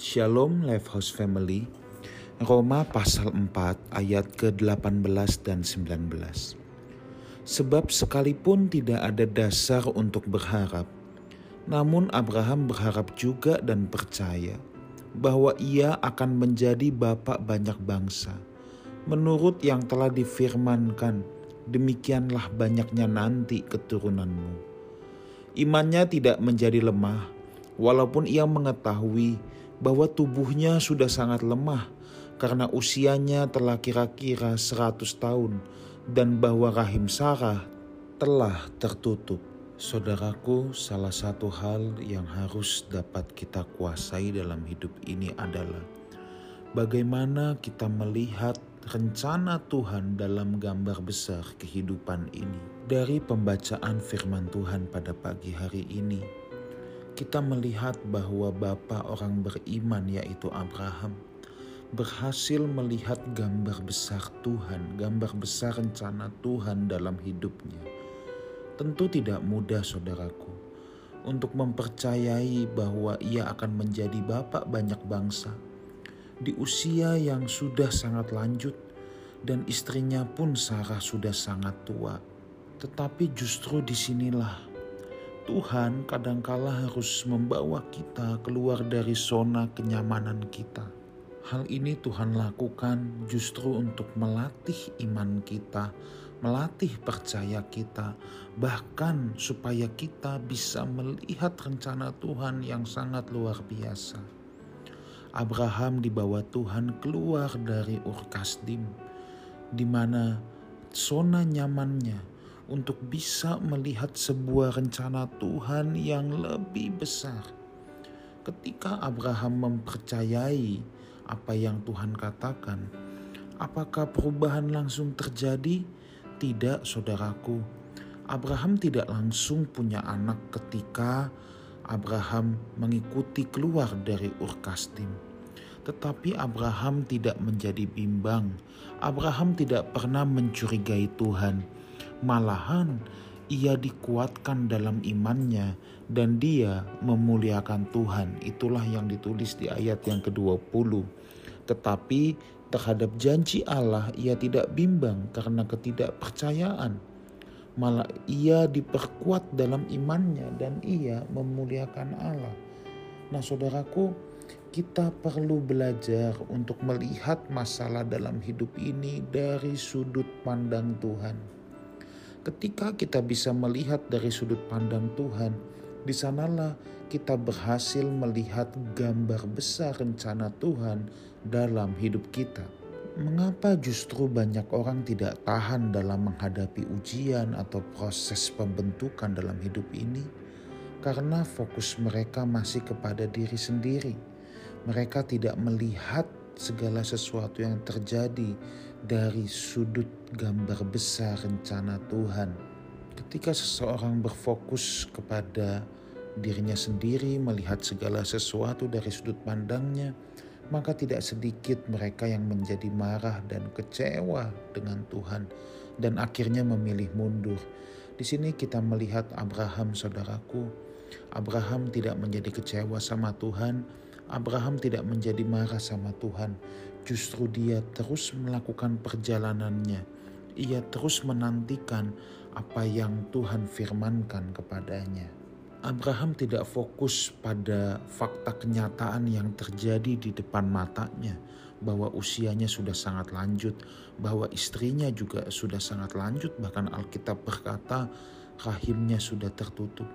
Shalom Lifehouse Family Roma pasal 4 ayat ke-18 dan 19 Sebab sekalipun tidak ada dasar untuk berharap namun Abraham berharap juga dan percaya bahwa ia akan menjadi bapak banyak bangsa. Menurut yang telah difirmankan demikianlah banyaknya nanti keturunanmu. Imannya tidak menjadi lemah walaupun ia mengetahui bahwa tubuhnya sudah sangat lemah karena usianya telah kira-kira 100 tahun dan bahwa rahim Sarah telah tertutup. Saudaraku, salah satu hal yang harus dapat kita kuasai dalam hidup ini adalah bagaimana kita melihat rencana Tuhan dalam gambar besar kehidupan ini. Dari pembacaan firman Tuhan pada pagi hari ini, kita melihat bahwa Bapa orang beriman yaitu Abraham berhasil melihat gambar besar Tuhan, gambar besar rencana Tuhan dalam hidupnya. Tentu tidak mudah saudaraku untuk mempercayai bahwa ia akan menjadi bapak banyak bangsa di usia yang sudah sangat lanjut dan istrinya pun Sarah sudah sangat tua. Tetapi justru di sinilah Tuhan kadangkala harus membawa kita keluar dari zona kenyamanan kita. Hal ini Tuhan lakukan justru untuk melatih iman kita, melatih percaya kita, bahkan supaya kita bisa melihat rencana Tuhan yang sangat luar biasa. Abraham dibawa Tuhan keluar dari Ur Kasdim, di mana zona nyamannya untuk bisa melihat sebuah rencana Tuhan yang lebih besar. Ketika Abraham mempercayai apa yang Tuhan katakan, apakah perubahan langsung terjadi? Tidak, saudaraku. Abraham tidak langsung punya anak ketika Abraham mengikuti keluar dari Ur Kasdim. Tetapi Abraham tidak menjadi bimbang. Abraham tidak pernah mencurigai Tuhan Malahan ia dikuatkan dalam imannya dan dia memuliakan Tuhan. Itulah yang ditulis di ayat yang ke-20. Tetapi terhadap janji Allah ia tidak bimbang karena ketidakpercayaan. Malah ia diperkuat dalam imannya dan ia memuliakan Allah. Nah saudaraku, kita perlu belajar untuk melihat masalah dalam hidup ini dari sudut pandang Tuhan Ketika kita bisa melihat dari sudut pandang Tuhan, di sanalah kita berhasil melihat gambar besar rencana Tuhan dalam hidup kita. Mengapa justru banyak orang tidak tahan dalam menghadapi ujian atau proses pembentukan dalam hidup ini? Karena fokus mereka masih kepada diri sendiri. Mereka tidak melihat segala sesuatu yang terjadi dari sudut gambar besar rencana Tuhan. Ketika seseorang berfokus kepada dirinya sendiri, melihat segala sesuatu dari sudut pandangnya, maka tidak sedikit mereka yang menjadi marah dan kecewa dengan Tuhan dan akhirnya memilih mundur. Di sini kita melihat Abraham, saudaraku. Abraham tidak menjadi kecewa sama Tuhan, Abraham tidak menjadi marah sama Tuhan, justru dia terus melakukan perjalanannya. Ia terus menantikan apa yang Tuhan firmankan kepadanya. Abraham tidak fokus pada fakta kenyataan yang terjadi di depan matanya, bahwa usianya sudah sangat lanjut, bahwa istrinya juga sudah sangat lanjut, bahkan Alkitab berkata rahimnya sudah tertutup.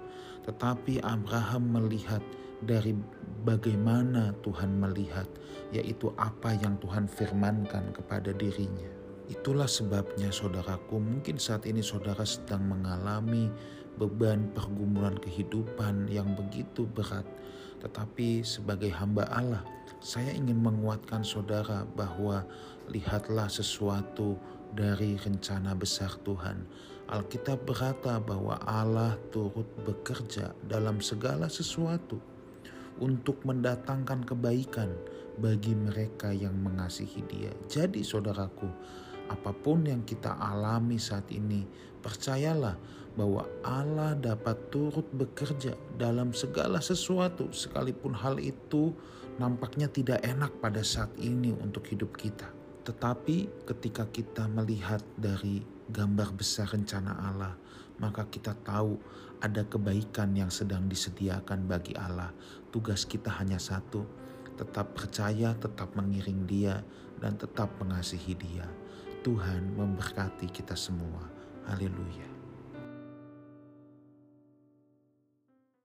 Tetapi Abraham melihat dari bagaimana Tuhan melihat, yaitu apa yang Tuhan firmankan kepada dirinya. Itulah sebabnya saudaraku, mungkin saat ini saudara sedang mengalami beban pergumulan kehidupan yang begitu berat. Tetapi sebagai hamba Allah, saya ingin menguatkan saudara bahwa lihatlah sesuatu dari rencana besar Tuhan. Alkitab berkata bahwa Allah turut bekerja dalam segala sesuatu untuk mendatangkan kebaikan bagi mereka yang mengasihi Dia. Jadi, saudaraku, apa pun yang kita alami saat ini, percayalah bahwa Allah dapat turut bekerja dalam segala sesuatu, sekalipun hal itu nampaknya tidak enak pada saat ini untuk hidup kita. Tetapi ketika kita melihat dari gambar besar rencana Allah, maka kita tahu ada kebaikan yang sedang disediakan bagi Allah. Tugas kita hanya satu, tetap percaya, tetap mengiring Dia, dan tetap mengasihi Dia. Tuhan memberkati kita semua. Haleluya.